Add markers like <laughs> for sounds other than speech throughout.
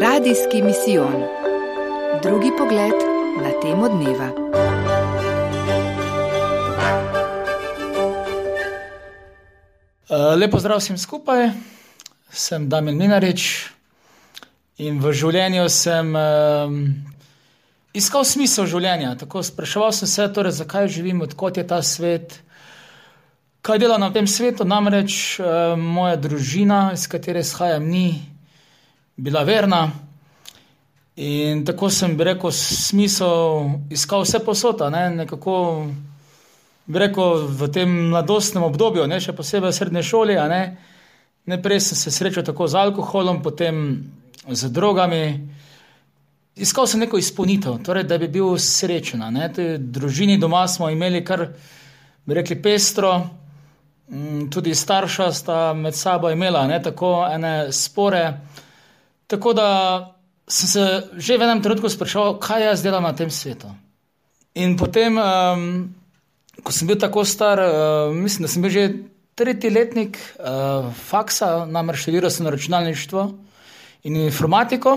Radijski misijon. Drugi pogled na temo dneva. Lepo zdrav vsem skupaj, sem Damien Minarič in v življenju sem um, iskal smisel življenja. Tako spraševal sem se, torej, zakaj živim, odkot je ta svet, kaj delam na tem svetu. Namreč um, moja družina, iz katere izhajam, ni bila verna. In tako sem, bi rekel, smisel iskal vse posota, ne? nekako bi rekel, v tem mladostnem obdobju, ne? še posebej v srednji šoli. Ne? Najprej sem se srečal tako z alkoholom, potem z drogami. Iskal sem neko izpolnitev, torej, da bi bil srečen. Družini doma smo imeli kar, bi rekli, pestro, tudi starša sta med sabo imela ne? tako ene spore. Tako da sem se že v enem trenutku spraševal, kaj jaz delam na tem svetu. In potem, um, ko sem bil tako star, uh, mislim, da sem bil že tretji letnik uh, faksa, namreč študiral sem računalništvo in informatiko.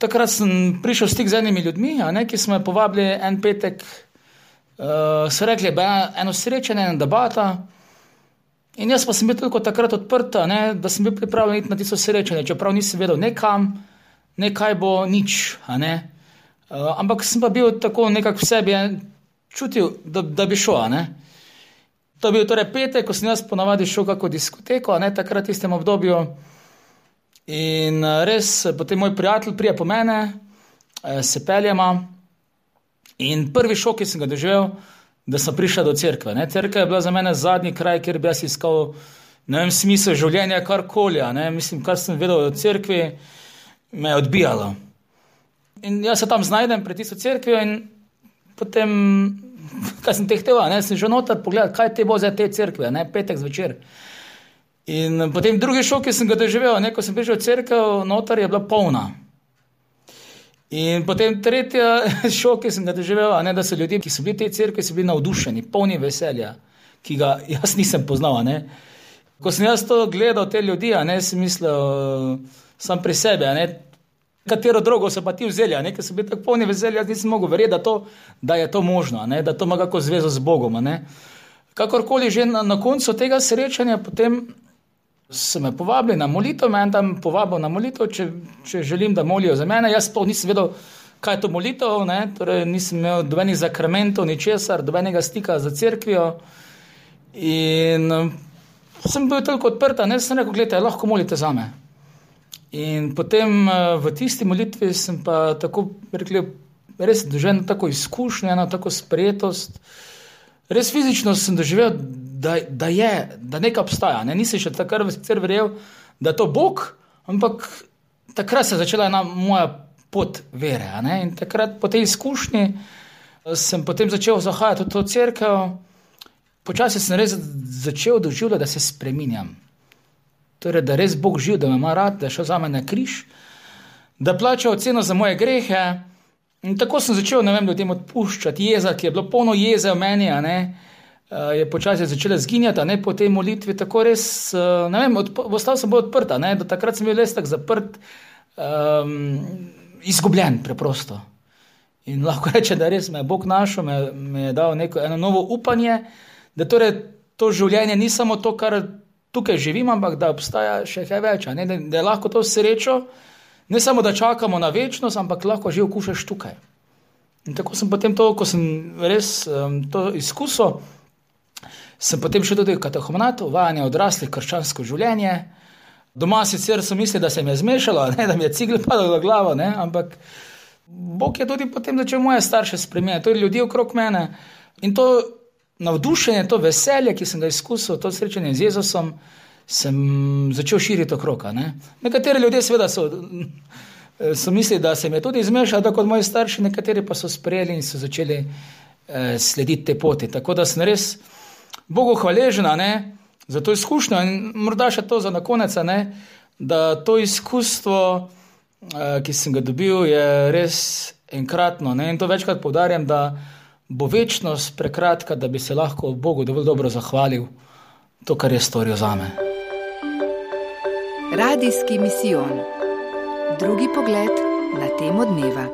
Takrat sem prišel v stik z enimi ljudmi, ne, ki smo me povabili en petek, uh, so rekli, da je eno srečanje, ena debata. In jaz pa sem bil tudi takrat odprt, ne, da sem bil pripravljen iti na tisto srečanje, čeprav nisem vedel nekam, nekaj bo nič. Ne? Uh, ampak sem pa bil tako nekako v sebi čutil, da, da bi šel. Ne? To je bil torej petek, ko sem jaz ponavadi šel kako diskoteko, ne takrat v istem obdobju. In res, potem moj prijatelj prije po mene, se peljema. In prvi šok, ki sem ga doživel, da sem prišel do cerkve. Ne? Cerkev je bila za mene zadnji kraj, kjer bi jaz iskal vem, smisel življenja, karkoli. Mislim, kar sem vedel o cerkvi me je odbijalo. In jaz se tam znajdem pred tisto crkvijo, in potem, kaj sem tehtel, ne sem že noter pogledal, kaj te bo za te crkve, ne petek zvečer. In potem drugi šok, ki sem ga doživel, ne, ko sem prišel v crkvo, noter je bila polna. In potem tretji <laughs> šok, ki sem ga doživel, ne, da so ljudje, ki so bili v tej crkvi, bili navdušeni, polni veselja, ki ga <laughs> jaz nisem poznal. Ne. Ko sem jaz to gledal, te ljudi, ne, sem mislil sam pri sebi. Katero drugo so pa ti vzeli, ker so bili tako polni veselja, jaz nisem mogel verjeti, da, da je to možno, ne? da to ima kako zvezo z Bogom. Ne? Kakorkoli že na, na koncu tega srečanja, potem so me povabili na molitev, me tam povabil na molitev, če, če želim, da molijo za mene. Jaz pa nisem vedel, kaj je to molitev, torej, nisem imel dobenih zakramentov, ničesar, dobenega stika za crkvijo. In sem bil tako odprt, ne sem rekel, gledajte, lahko molite za me. In potem eh, v tisti molitvi sem pa tako rekel, res doživel tako izkušnjo, eno tako sprejetost. Res fizično sem doživel, da, da je, da nekaj obstaja. Ne? Nisem še takrat sicer verjel, da je to Bog, ampak takrat se je začela ena moja pot vere. In takrat po tej izkušnji eh, sem potem začel zahajati v to crkvo. Počasi sem res začel doživljati, da se spremenjam torej, da res Bog živ, da me ima rad, da je šel za me na križ, da plača oceno za moje grehe. In tako sem začel, ne vem, ljudem odpuščati jeza, ki je bilo polno jeze v meni, a ne. Uh, je počasi začela zginjati, ne po tej molitvi, tako res, uh, ne vem, ostal sem bolj odprt, ne, do takrat sem bil res tako zaprt, um, izgubljen preprosto. In lahko <laughs> rečem, da res me je Bog našel, me, me je dal neko eno novo upanje, da torej to življenje ni samo to, kar tukaj živim, ampak da obstaja še kaj več, da, da je lahko to srečo, ne samo da čakamo na večnost, ampak lahko že okušaš tukaj. In tako sem potem to, ko sem res um, to izkusil, sem potem šel tudi v katehomnat, uvajanje odraslih, krščansko življenje. Doma sicer so mislili, da se mi je zmešalo, ne, da mi je cigl padal na glavo, ne, ampak Bog je tudi potem začel moje starše spremenjati, to je ljudi okrog mene. In to navdušenje, to veselje, ki sem ga izkusil, to srečanje z Jezusom, sem začel širiti okrog. Ne? Nekateri ljudje, seveda, so, so mislili, da se mi je tudi izmešalo, tako kot moji starši, nekateri pa so sprejeli in so začeli eh, slediti te poti. Tako da sem res Bogu hvaležen za to izkušnjo in morda še to za na konec, ne? da to izkustvo, eh, ki sem ga dobil, je res enkratno. Ne? In to večkrat poudarjam bo večnost prekratka, da bi se lahko Bogu dovolj dobro zahvalil to, kar je storil za me. Radijski misijon. Drugi pogled na temo dneva.